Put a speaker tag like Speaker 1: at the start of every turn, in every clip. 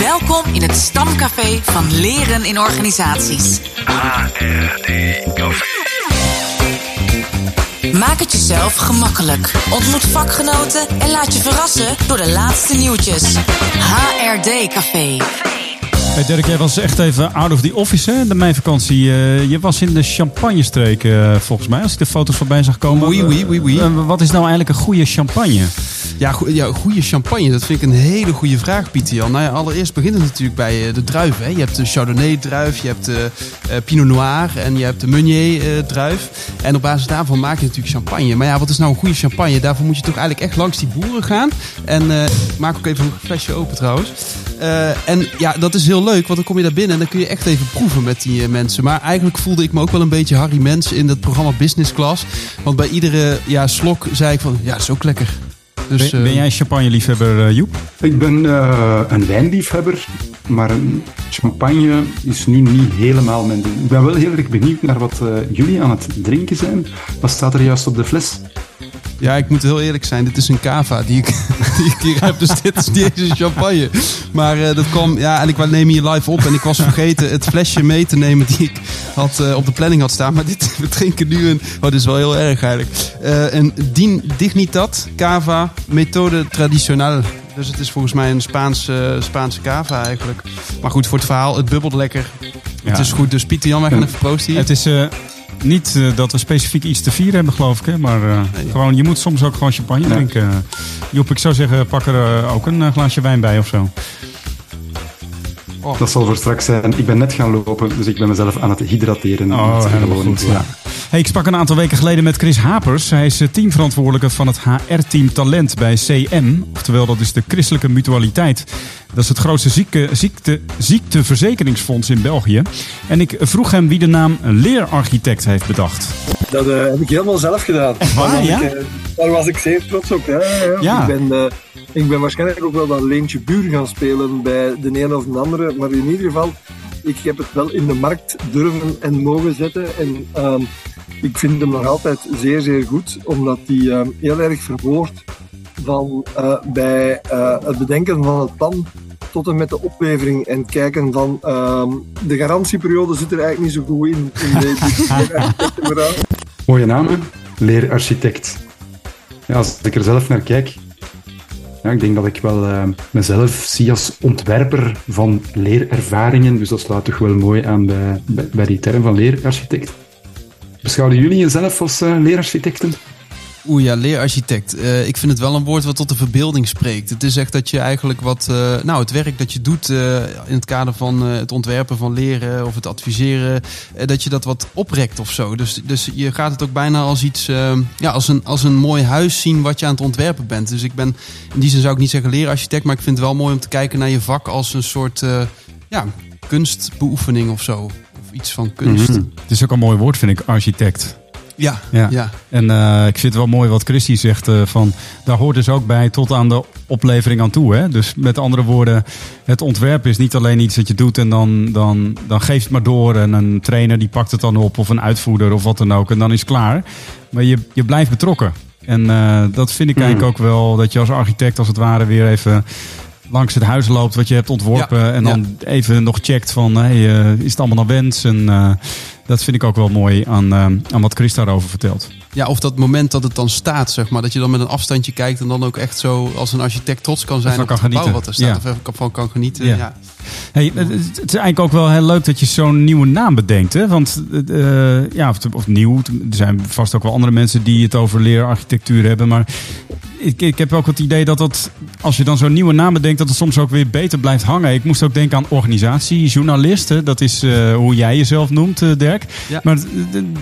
Speaker 1: Welkom in het stamcafé van Leren in Organisaties.
Speaker 2: HRD-café.
Speaker 1: Maak het jezelf gemakkelijk. Ontmoet vakgenoten en laat je verrassen door de laatste nieuwtjes. HRD Café.
Speaker 3: Hey Dirk, jij was echt even out of the office, hè? De meivakantie. Eh, je was in de champagnestreek, eh, volgens mij, als ik de foto's voorbij zag komen.
Speaker 4: Oui, oui, oui, oui.
Speaker 3: Eh, wat is nou eigenlijk een goede champagne?
Speaker 4: Ja, ja, goede champagne, dat vind ik een hele goede vraag, Pieter Jan. Nou ja, allereerst begint het natuurlijk bij eh, de druiven. Hè. Je hebt de Chardonnay-druif, je hebt de eh, Pinot Noir en je hebt de Meunier-druif. en op basis daarvan maak je natuurlijk champagne. Maar ja, wat is nou een goede champagne? Daarvoor moet je toch eigenlijk echt langs die boeren gaan. En eh, maak ook even een flesje open trouwens. Eh, en ja, dat is heel leuk, want dan kom je daar binnen en dan kun je echt even proeven met die eh, mensen. Maar eigenlijk voelde ik me ook wel een beetje Harry Mens in dat programma Business Class. Want bij iedere ja, slok zei ik van, ja, dat is ook lekker. Dus,
Speaker 3: ben, ben
Speaker 4: eh,
Speaker 3: jij champagne-liefhebber, eh, Joep?
Speaker 5: Ik ben eh, een wijnliefhebber, maar champagne is nu niet helemaal mijn ding. Ik ben wel heel erg benieuwd naar wat eh, jullie aan het drinken zijn. Wat staat er juist op de fles?
Speaker 4: Ja, ik moet heel eerlijk zijn. Dit is een cava die ik, die ik hier heb. Dus dit is niet eens een champagne. Maar eh, dat kwam... Ja, en ik neem hier live op. En ik was vergeten het flesje mee te nemen die ik had, eh, op de planning had staan. Maar dit, we drinken nu een... Oh, dit is wel heel erg eigenlijk. Eh, een Din, Dignitat Cava Methode Tradicional. Dus het is volgens mij een Spaanse, Spaanse cava eigenlijk. Maar goed, voor het verhaal. Het bubbelt lekker. Het is goed. Dus Pieter Jan, wij gaan even proosten hier.
Speaker 3: Het is niet eh, dat we specifiek iets te vieren hebben, geloof ik. Hè? Maar eh, gewoon, je moet soms ook gewoon champagne
Speaker 5: Ja.
Speaker 3: drinken. Joep, ik zou zeggen, pak er eh, ook een eh, glaasje wijn bij of zo.
Speaker 5: Dat zal voor straks zijn. Ik ben net gaan lopen, dus ik ben mezelf aan het hydrateren.
Speaker 3: Oh, helemaal
Speaker 5: gewoon
Speaker 3: goed.
Speaker 5: iets,
Speaker 3: Ja. Hey, ik sprak een aantal weken geleden met Chris Hapers. Hij is eh, teamverantwoordelijke van het HR-team Talent bij CM. Oftewel, dat is de Christelijke Mutualiteit. Dat is het grootste zieke, ziekte, ziekteverzekeringsfonds in België. En ik vroeg hem wie de naam leerarchitect heeft bedacht.
Speaker 6: Dat eh, heb ik helemaal zelf gedaan.
Speaker 3: waar,
Speaker 6: daar, was ik, daar was ik zeer trots op. Ja, ja. Ik, ben, ik ben waarschijnlijk ook wel dat Leentje Buur gaan spelen bij de ene of de andere. Maar in ieder geval, ik heb het wel in de markt durven en mogen zetten. En ehm, ik vind hem nog altijd zeer, zeer goed. Omdat hij ehm, heel erg verwoordt van eh, bij eh, het bedenken van het plan tot en met de oplevering en kijken van ehm, de garantieperiode zit er eigenlijk niet zo goed in. in deze verhaal.
Speaker 5: Mooie naam, hè? Leerarchitect. Ja, als ik er zelf naar kijk, ja, ik denk dat ik wel eh, mezelf zie als ontwerper van leerervaringen. Dus dat sluit toch wel mooi aan bij, bij, bij die term van leerarchitect. Beschouwen jullie jezelf als eh, leerarchitecten?
Speaker 4: Oeh ja, leerarchitect. Eh, ik vind het wel een woord wat tot de verbeelding spreekt. Het is echt dat je eigenlijk wat, eh, nou het werk dat je doet in het kader van het ontwerpen van leren of het adviseren, dat je dat wat oprekt of zo. Dus, dus je gaat het ook bijna als iets, ja, als een, als een mooi huis zien wat je aan het ontwerpen bent. Dus ik ben, in die zin zou ik niet zeggen leerarchitect, maar ik vind het wel mooi om te kijken naar je vak als een soort, ja, kunstbeoefening of zo. Iets van kunst.
Speaker 3: Het is ook een mooi woord, vind ik, architect.
Speaker 4: Ja,
Speaker 3: Ja.
Speaker 4: ja.
Speaker 3: En eh, ik vind het wel mooi wat Christy zegt. eh, van, daar hoort dus ook bij tot aan de oplevering aan toe. Hè? Dus met andere woorden, het ontwerp is niet alleen iets dat je doet en dan, dan, dan geeft het maar door. En een trainer die pakt het dan op of een uitvoerder of wat dan ook. En dan is het klaar. Maar je, je blijft betrokken. En eh, dat vind ik eigenlijk ook wel dat je als architect als het ware weer even langs het huis loopt wat je hebt ontworpen.
Speaker 4: Ja,
Speaker 3: en dan even nog checkt van hey, eh, is het allemaal naar wens? En eh, dat vind ik ook wel mooi aan, eh, aan wat Chris daarover vertelt.
Speaker 4: Ja, of dat moment dat het dan staat, zeg maar. Dat je dan met een afstandje kijkt en dan ook echt zo als een architect trots kan zijn op
Speaker 3: kan
Speaker 4: het gebouw
Speaker 3: genieten.
Speaker 4: wat er staat.
Speaker 3: Ja.
Speaker 4: Of even van kan genieten.
Speaker 3: Ja. Hey, het, is eigenlijk ook wel heel leuk dat je zo'n nieuwe naam bedenkt. Hè? Want ja, of, of nieuw. Er zijn vast ook wel andere mensen die het over leerarchitectuur hebben. Maar ik, ik heb ook het idee dat dat, als je dan zo'n nieuwe naam bedenkt, dat het soms ook weer beter blijft hangen. Ik moest ook denken aan organisatie, journalist. hè. Dat is eh, hoe jij jezelf noemt, eh, Dirk.
Speaker 4: Ja.
Speaker 3: Maar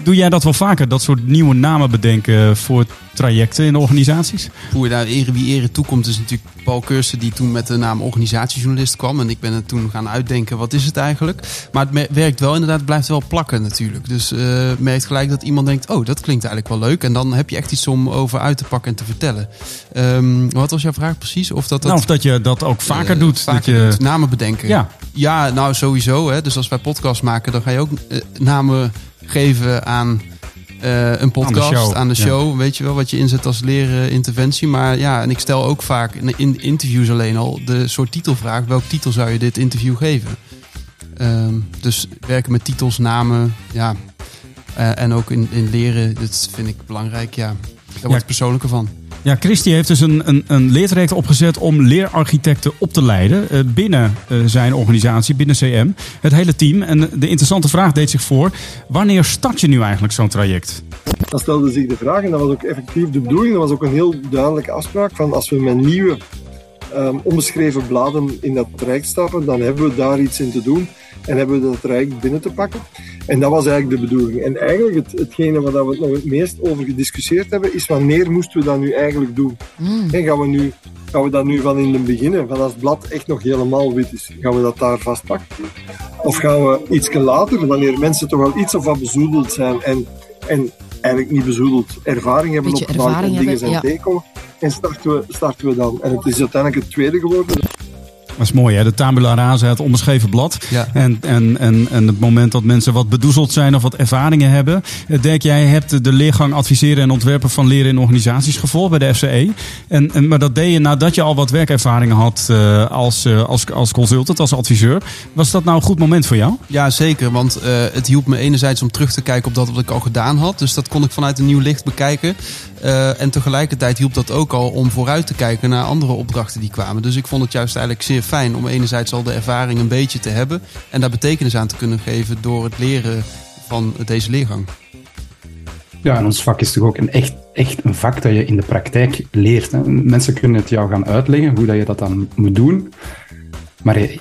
Speaker 3: doe jij dat wel vaker? Dat soort nieuwe namen bedenken voor trajecten in organisaties?
Speaker 4: Hoe daar ere wie ere toekomt is natuurlijk Paul Keursen die toen met de naam organisatiejournalist kwam. En ik ben het toen gaan uitdenken, wat is het eigenlijk? Maar het werkt wel inderdaad, het blijft wel plakken natuurlijk. Dus eh merkt gelijk dat iemand denkt, oh dat klinkt eigenlijk wel leuk. En dan heb je echt iets om over uit te pakken en te vertellen. Ehm, wat was jouw vraag precies? Of dat, dat
Speaker 3: Nou, of dat je dat ook vaker
Speaker 4: eh,
Speaker 3: doet.
Speaker 4: vaker
Speaker 3: dat je,
Speaker 4: doet. Namen bedenken.
Speaker 3: Ja.
Speaker 4: ja, nou sowieso. Hè. Dus als wij podcast maken, dan ga je ook eh, namen geven aan eh, een podcast
Speaker 3: show,
Speaker 4: aan de
Speaker 3: ja.
Speaker 4: show, weet je wel, wat je inzet als leren interventie. Maar ja, en ik stel ook vaak in, in interviews alleen al de soort titelvraag: welk titel zou je dit interview geven? Ehm, dus werken met titels, namen, ja. En ook in, in leren, dat vind ik belangrijk, ja. Daar wordt het persoonlijker van.
Speaker 3: Ja, Christy heeft dus een, een, een leertraject opgezet om leerarchitecten op te leiden eh, binnen eh, zijn organisatie, binnen CM. Het hele team. En de interessante vraag deed zich voor, wanneer start je nu eigenlijk zo'n traject?
Speaker 6: Dan stelde zich de vraag, en dat was ook effectief de bedoeling, dat was ook een heel duidelijke afspraak, van als we met nieuwe ehm, onbeschreven bladen in dat traject stappen, dan hebben we daar iets in te doen en hebben we dat traject binnen te pakken. En dat was eigenlijk de bedoeling. En eigenlijk het, hetgene waar we het nog het meest over gediscussieerd hebben, is wanneer moesten we dat nu eigenlijk doen? En gaan we nu Gaan we dat nu van in het begin, van als het blad echt nog helemaal wit is, gaan we dat daar vastpakken? Of gaan we iets later, wanneer mensen toch wel iets of wat bezoedeld zijn en, en eigenlijk niet bezoedeld, ervaring hebben opgebouwd en dingen zijn
Speaker 7: ja.
Speaker 6: tegenkomen, en starten we, starten we dan. En het is uiteindelijk het tweede geworden.
Speaker 3: Dat is mooi, hè? De tabula rasa, het onbeschreven blad.
Speaker 4: Ja.
Speaker 3: En, en, en, en het moment dat mensen wat bedoezeld zijn of wat ervaringen hebben. Eh, Dirk, jij hebt de leergang adviseren en ontwerpen van leren in organisaties gevolgd bij de FCE. En, en, maar dat deed je nadat je al wat werkervaringen had eh, als, eh, als, als consultant, als adviseur. Was dat nou een goed moment voor jou?
Speaker 4: Ja, zeker. Want het hielp me enerzijds om terug te kijken op dat wat ik al gedaan had. Dus dat kon ik vanuit een nieuw licht bekijken. Eh, en tegelijkertijd hielp dat ook al om vooruit te kijken naar andere opdrachten die kwamen. Dus ik vond het juist eigenlijk zeer fijn om enerzijds al de ervaring een beetje te hebben. En daar betekenis aan te kunnen geven door het leren van deze leergang.
Speaker 5: Ja, en ons vak is toch ook een echt, echt een vak dat je in de praktijk leert. Mensen kunnen het jou gaan uitleggen hoe dat je dat dan moet doen. Maar je,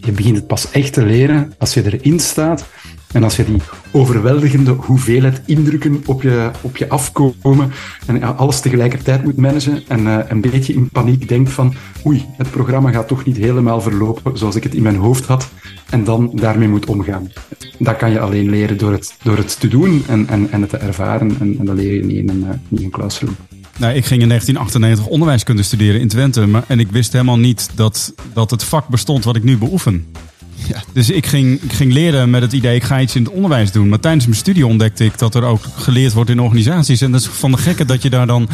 Speaker 5: je begint het pas echt te leren als je erin staat. En als je die overweldigende hoeveelheid indrukken op je, op je afkomen en alles tegelijkertijd moet managen en eh, een beetje in paniek denkt van oei, het programma gaat toch niet helemaal verlopen zoals ik het in mijn hoofd had en dan daarmee moet omgaan. Dat kan je alleen leren door het, door het te doen en, en, en het te ervaren en, en dat leer je niet in een, eh, niet in een classroom.
Speaker 3: Nou, ik ging in 1998 onderwijskunde studeren in Twente. Maar, en ik wist helemaal niet dat, dat het vak bestond wat ik nu beoefen.
Speaker 4: Ja.
Speaker 3: Dus ik ging, ik ging leren met het idee, ik ga iets in het onderwijs doen. Maar tijdens mijn studie ontdekte ik dat er ook geleerd wordt in organisaties. En dat is van de gekke dat je daar dan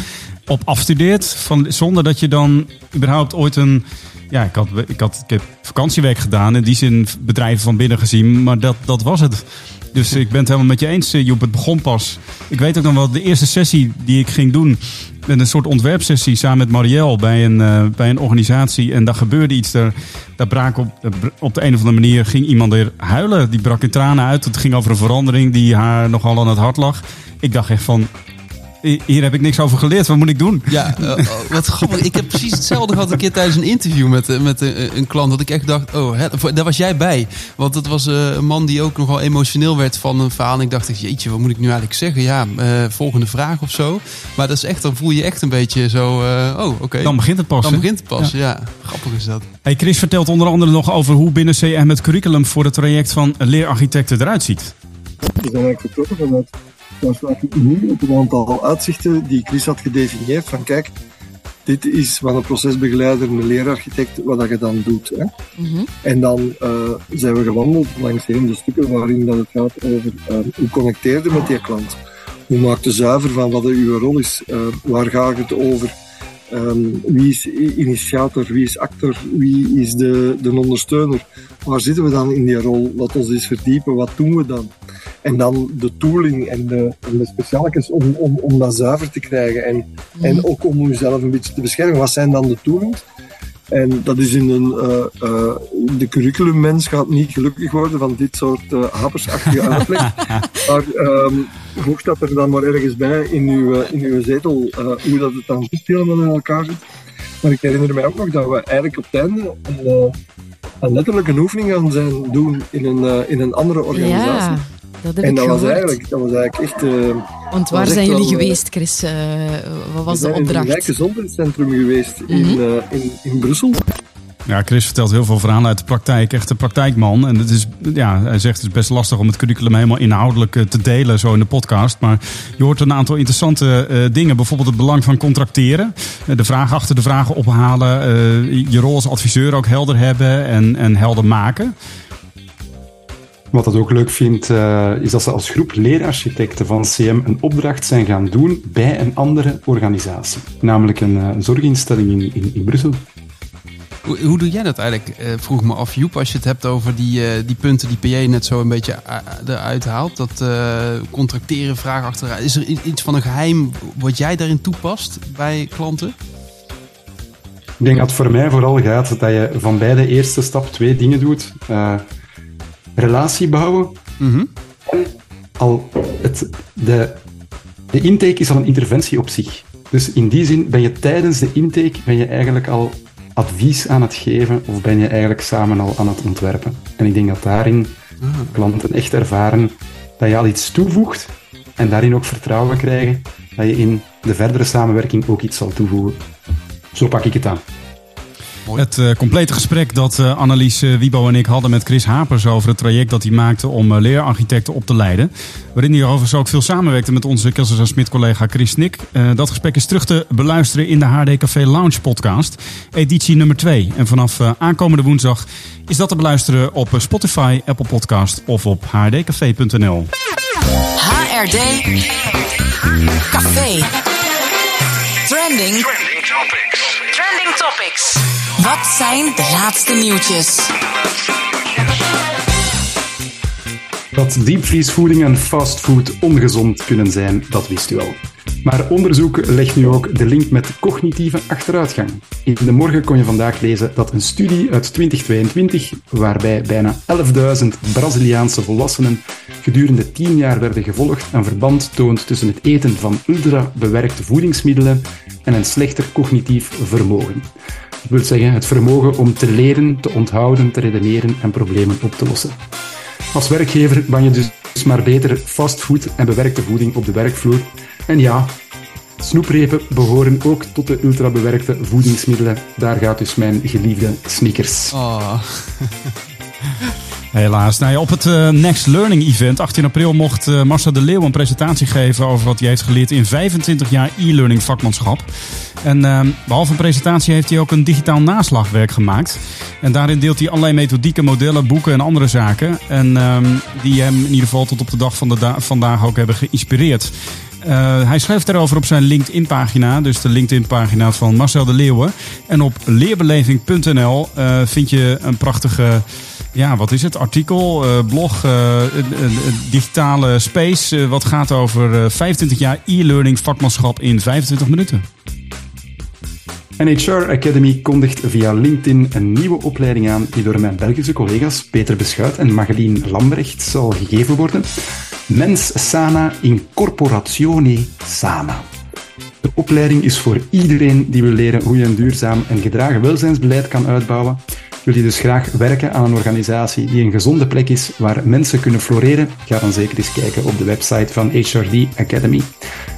Speaker 3: op afstudeert. Van, zonder dat je dan überhaupt ooit een... Ja, ik, had, ik, had, ik heb vakantiewerk gedaan. In die zin bedrijven van binnen gezien. Maar dat, dat was het. Dus ik ben het helemaal met je eens, eh, Joep. Het begon pas. Ik weet ook nog wel, de eerste sessie die ik ging doen... met een soort ontwerpsessie samen met Marielle bij een, eh, bij een organisatie. En daar gebeurde iets. Daar, daar brak op, op de een of andere manier ging iemand weer huilen. Die brak in tranen uit. Het ging over een verandering die haar nogal aan het hart lag. Ik dacht echt van... Hier heb ik niks over geleerd. Wat moet ik doen?
Speaker 4: Ja, eh, oh, wat grappig. Ik heb precies hetzelfde gehad een keer tijdens een interview met, eh, met eh, een klant. Dat ik echt dacht, oh, hè, daar was jij bij. Want het was een man die ook nogal emotioneel werd van een verhaal. En ik dacht, jeetje, wat moet ik nu eigenlijk zeggen? Ja, eh, volgende vraag of zo. Maar dat is echt, dan voel je echt een beetje zo, eh, oh, oké.
Speaker 3: Dan begint het pas.
Speaker 4: Dan begint het pas, ja. Grappig is dat.
Speaker 3: Hey, Chris vertelt onder andere nog over hoe binnen CM het curriculum voor het traject van leerarchitecten eruit ziet.
Speaker 6: Daar staat nu op een aantal uitzichten die Chris had gedefinieerd van kijk, dit is van een procesbegeleider, een leerarchitect, wat dat je dan doet. Hè.
Speaker 7: Mhm.
Speaker 6: En dan eh, zijn we gewandeld langs een de stukken waarin dat het gaat over eh, hoe connecteerde met die klant. Hoe maakt je zuiver van wat uw rol is? Eh, waar gaat het over? Ehm, wie is initiator? Wie is actor? Wie is de, de ondersteuner? Waar zitten we dan in die rol? Laat ons eens verdiepen. Wat doen we dan? En dan de tooling en de, en de om, om, om dat zuiver te krijgen. En, en ook om jezelf een beetje te beschermen. Wat zijn dan de toolings? En dat is in een... eh, eh, de curriculummens gaat niet gelukkig worden van dit soort hapersachtige uitleg. maar ehm voeg dat er dan maar ergens bij in uw, in uw zetel, hoe dat het dan helemaal in elkaar zit. Maar ik herinner mij ook nog dat we eigenlijk op het einde letterlijk een oefening gaan zijn doen in een, eh, in een andere organisatie.
Speaker 7: Ja, dat heb
Speaker 6: en
Speaker 7: ik
Speaker 6: dat was, eigenlijk, dat was eigenlijk echt... eh,
Speaker 7: Want waar zijn jullie
Speaker 6: wel, eh,
Speaker 7: geweest, Chris? Wat was
Speaker 6: we
Speaker 7: de
Speaker 6: zijn in het
Speaker 7: opdracht?
Speaker 6: Rijksgezondheidscentrum geweest in,
Speaker 7: Mhm.
Speaker 6: in, in Brussel.
Speaker 3: Ja, Chris vertelt heel veel verhalen uit de praktijk. Echt een praktijkman. En het is, ja, hij zegt het is best lastig om het curriculum helemaal inhoudelijk eh, te delen, zo in de podcast. Maar je hoort een aantal interessante eh, dingen. Bijvoorbeeld het belang van contracteren. Eh, de vraag achter de vragen ophalen. je rol als adviseur ook helder hebben en, en helder maken.
Speaker 5: Wat ik ook leuk vind, eh, is dat ze als groep leerarchitecten van CM een opdracht zijn gaan doen bij een andere organisatie. Namelijk een zorginstelling in, in, in Brussel.
Speaker 4: Hoe, hoe, doe jij dat eigenlijk? Uh, vroeg me af, Joep, als je het hebt over die, uh, die punten die PJ net zo een beetje eruit haalt. Dat contracteren, vraag achteruit. Is er iets van een geheim wat jij daarin toepast bij klanten?
Speaker 5: Ik denk dat het voor mij vooral gaat dat je van bij de eerste stap twee dingen doet. relatie bouwen mm -hmm. en al het, de, de intake is al een interventie op zich. Dus in die zin ben je tijdens de intake ben je eigenlijk al advies aan het geven of ben je eigenlijk samen al aan het ontwerpen? En ik denk dat daarin klanten echt ervaren dat je al iets toevoegt en daarin ook vertrouwen krijgen dat je in de verdere samenwerking ook iets zal toevoegen. Zo pak ik het aan.
Speaker 3: Het uh, complete gesprek dat uh, Annelies uh, Wiebo en ik hadden met Chris Hapers over het traject dat hij maakte om leerarchitecten op te leiden. Waarin hij overigens ook veel samenwerkte met onze Kelsers Smit collega Chris Nick. dat gesprek is terug te beluisteren in de HD Café Lounge podcast, editie nummer 2. En vanaf aankomende woensdag is dat te beluisteren op Spotify, Apple Podcast of op hrdcafé.nl.
Speaker 1: HRD Café. Trending.
Speaker 2: Trending topics.
Speaker 1: Trending topics. Wat zijn de laatste nieuwtjes?
Speaker 5: Dat diepvriesvoeding en fastfood ongezond kunnen zijn, dat wist u al. Maar onderzoek legt nu ook de link met cognitieve achteruitgang. In de morgen kon je vandaag lezen dat een studie uit 2022, waarbij bijna 11.000 Braziliaanse volwassenen gedurende 10 jaar werden gevolgd, een verband toont tussen het eten van ultra-bewerkte voedingsmiddelen en een slechter cognitief vermogen. Dat wil zeggen het vermogen om te leren, te onthouden, te redeneren en problemen op te lossen. Als werkgever ban je dus maar beter fastfood en bewerkte voeding op de werkvloer. En ja, snoeprepen behoren ook tot de ultrabewerkte voedingsmiddelen. Daar gaat dus mijn geliefde Snickers.
Speaker 4: Oh.
Speaker 3: Helaas. Nou op het uh, Next Learning Event 18 april mocht uh, Marcel de Leeuw een presentatie geven over wat hij heeft geleerd in 25 jaar e-learning vakmanschap. En uh, behalve een presentatie heeft hij ook een digitaal naslagwerk gemaakt. En daarin deelt hij allerlei methodieken, modellen, boeken en andere zaken. En die hem in ieder geval tot op de dag van vandaag ook hebben geïnspireerd. Uh, hij schrijft daarover op zijn LinkedIn-pagina, dus de LinkedIn-pagina van Marcel de Leeuwen. En op leerbeleving.nl uh, vind je een prachtige, ja, wat is het? Artikel, uh, blog, een digitale space. wat gaat over 25 jaar e-learning vakmanschap in 25 minuten.
Speaker 5: En HR Academy kondigt via LinkedIn een nieuwe opleiding aan die door mijn Belgische collega's Peter Beschuit en Magelien Lambrecht zal gegeven worden. Mens Sana Incorporazione Sana. De opleiding is voor iedereen die wil leren hoe je een duurzaam en gedragen welzijnsbeleid kan uitbouwen. Wil je dus graag werken aan een organisatie die een gezonde plek is waar mensen kunnen floreren? Ga dan zeker eens kijken op de website van HRD Academy.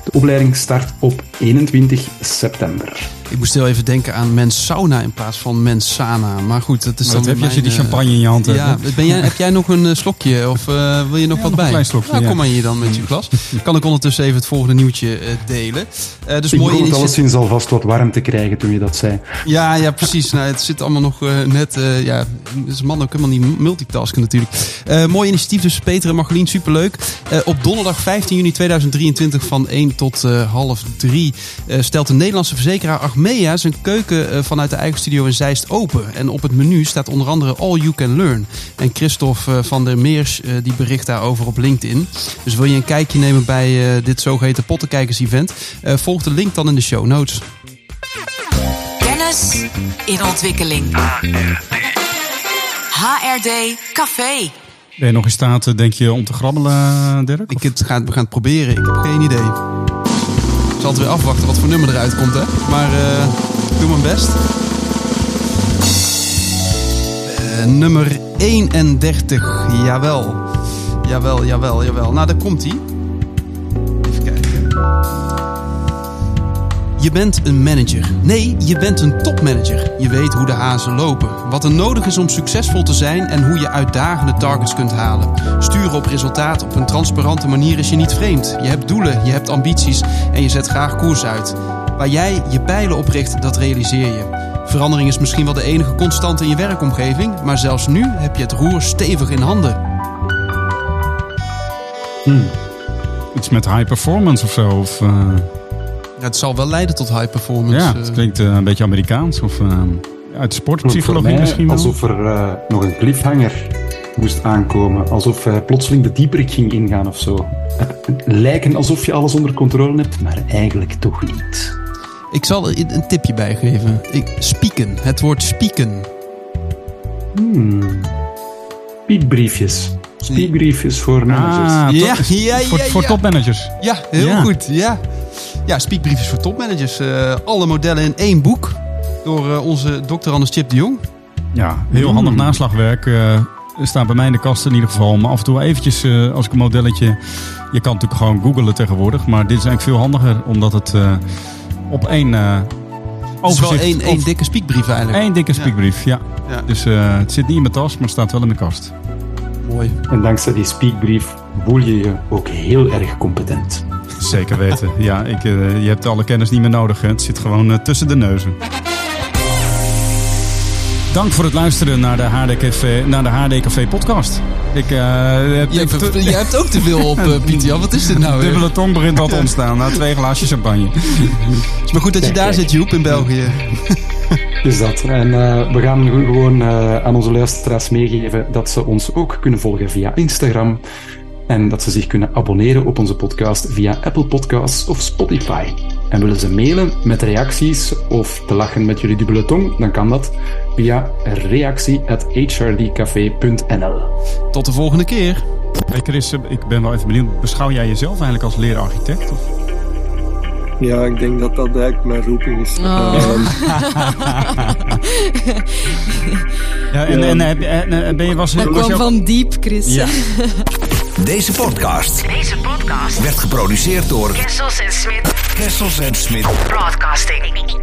Speaker 5: De opleiding start op 21 september.
Speaker 4: Ik moest heel even denken aan mens sauna in plaats van mens sana. Maar goed, dat is
Speaker 3: Maar
Speaker 4: dan
Speaker 3: dat heb je als je die
Speaker 4: eh,
Speaker 3: champagne in je hand hebt.
Speaker 4: Ja, ben jij, heb jij nog een eh, slokje of eh, wil je nog
Speaker 3: Ja,
Speaker 4: wat
Speaker 3: nog
Speaker 4: bij?
Speaker 3: een klein slokje,
Speaker 4: Nou,
Speaker 3: ja.
Speaker 4: Kom maar hier dan met je glas. Kan ik ondertussen even het volgende nieuwtje eh, delen. Eh, dus
Speaker 5: Ik
Speaker 4: mooi initiatief.
Speaker 5: alleszins alvast wat warm te krijgen toen je dat zei.
Speaker 4: Ja, ja, precies. Nou, het zit allemaal nog net. eh ja, is een man ook helemaal niet multitasken natuurlijk. Eh, mooi initiatief dus Peter en Margelien, superleuk. Eh, op donderdag 15 juni 2023 van 1 tot eh, half 3 eh, stelt de Nederlandse verzekeraar Achmea zijn keuken eh, vanuit de eigen studio in Zeist open. En op het menu staat onder andere All You Can Learn. En Christophe eh, van der Meers eh, die bericht daarover op LinkedIn. Dus wil je een kijkje nemen bij eh, dit zogeheten Pottenkijkers event? Eh, volg de link dan in de show notes.
Speaker 1: Kennis in ontwikkeling. HRD Café.
Speaker 3: Ben je nog in staat, denk je, om te grabbelen, Dirk?
Speaker 4: Ik het, ga, we gaan het proberen. Ik heb geen idee. Zal weer afwachten wat voor nummer eruit komt, hè. Maar ik doe mijn best. Eh, nummer 31. Jawel. Jawel, jawel, jawel. Nou, daar komt hij. Even kijken. Je bent een manager. Nee, je bent een topmanager. Je weet hoe de hazen lopen. Wat er nodig is om succesvol te zijn en hoe je uitdagende targets kunt halen. Sturen op resultaat op een transparante manier is je niet vreemd. Je hebt doelen, je hebt ambities en je zet graag koers uit. Waar jij je pijlen op richt, dat realiseer je. Verandering is misschien wel de enige constante in je werkomgeving, maar zelfs nu heb je het roer stevig in handen.
Speaker 3: Iets met high performance of zo. Of, eh,
Speaker 4: Ja, het zal wel leiden tot high performance.
Speaker 3: ja,
Speaker 4: eh.
Speaker 3: het klinkt eh, een beetje Amerikaans. Of eh, uit sportpsychologie
Speaker 5: mij
Speaker 3: misschien wel.
Speaker 5: Alsof er nog een cliffhanger moest aankomen. Alsof plotseling de dieperik ging ingaan of zo. Het lijken alsof je alles onder controle hebt, maar eigenlijk toch niet.
Speaker 4: Ik zal er een tipje bijgeven. Ik, spieken. Het woord spieken.
Speaker 5: Hmm. Speakbriefjes. Speakbriefjes voor managers.
Speaker 3: Ah,
Speaker 4: Ja,
Speaker 3: top-
Speaker 4: ja, ja,
Speaker 3: voor, voor
Speaker 4: ja.
Speaker 3: topmanagers.
Speaker 4: Ja, heel
Speaker 3: Ja.
Speaker 4: goed. Ja, ja speakbriefjes voor topmanagers. Eh, alle modellen in één boek. Door eh, onze dokter Anders Chip de Jong.
Speaker 3: Ja, heel handig naslagwerk. eh staat bij mij in de kast in ieder geval. Maar af en toe eventjes eh, als ik een modelletje... Je kan natuurlijk gewoon googlen tegenwoordig. Maar dit is eigenlijk veel handiger. Omdat het eh, op één eh
Speaker 4: Het is wel
Speaker 3: overzicht...
Speaker 4: één, dikke speakbrief eigenlijk.
Speaker 3: één dikke speakbrief, ja.
Speaker 4: Ja.
Speaker 3: Dus eh, het zit niet in mijn tas, maar staat wel in mijn kast.
Speaker 4: Mooi.
Speaker 5: En dankzij die speakbrief voel je je ook heel erg competent.
Speaker 3: Zeker weten. ja, ik, eh, je hebt alle kennis niet meer nodig. Hè. Het zit gewoon eh, tussen de neuzen. Dank voor het luisteren naar de HD Café, naar de HD Café podcast. Ik, eh, heb,
Speaker 4: Je
Speaker 3: ik-
Speaker 4: hebt, je hebt ook te veel op, eh, Pieter Jan. Wat is dit nou weer?
Speaker 3: dubbele tong begint al te ontstaan na twee glaasjes champagne.
Speaker 4: Het is maar goed dat je daar zit, Joep, in België.
Speaker 5: Is dat. En eh, we gaan gewoon eh, aan onze luisteraars meegeven dat ze ons ook kunnen volgen via Instagram. En dat ze zich kunnen abonneren op onze podcast via Apple Podcasts of Spotify. En willen ze mailen met reacties of te lachen met jullie dubbele tong, dan kan dat via reactie.hrdcafé.nl.
Speaker 4: Tot de volgende keer.
Speaker 3: Hey Chris, ik ben wel even benieuwd. Beschouw jij jezelf eigenlijk als leerarchitect? Of?
Speaker 6: Ja, ik denk dat dat eigenlijk mijn roeping is.
Speaker 7: Oh.
Speaker 3: Ja, en, en, en ben je was,
Speaker 7: Dat
Speaker 3: was
Speaker 7: kwam van diep, Chris.
Speaker 3: Ja.
Speaker 2: Deze podcast
Speaker 1: Deze podcast
Speaker 2: werd geproduceerd door
Speaker 1: Kessels en Smit
Speaker 2: Kessels en Smit.
Speaker 1: Broadcasting.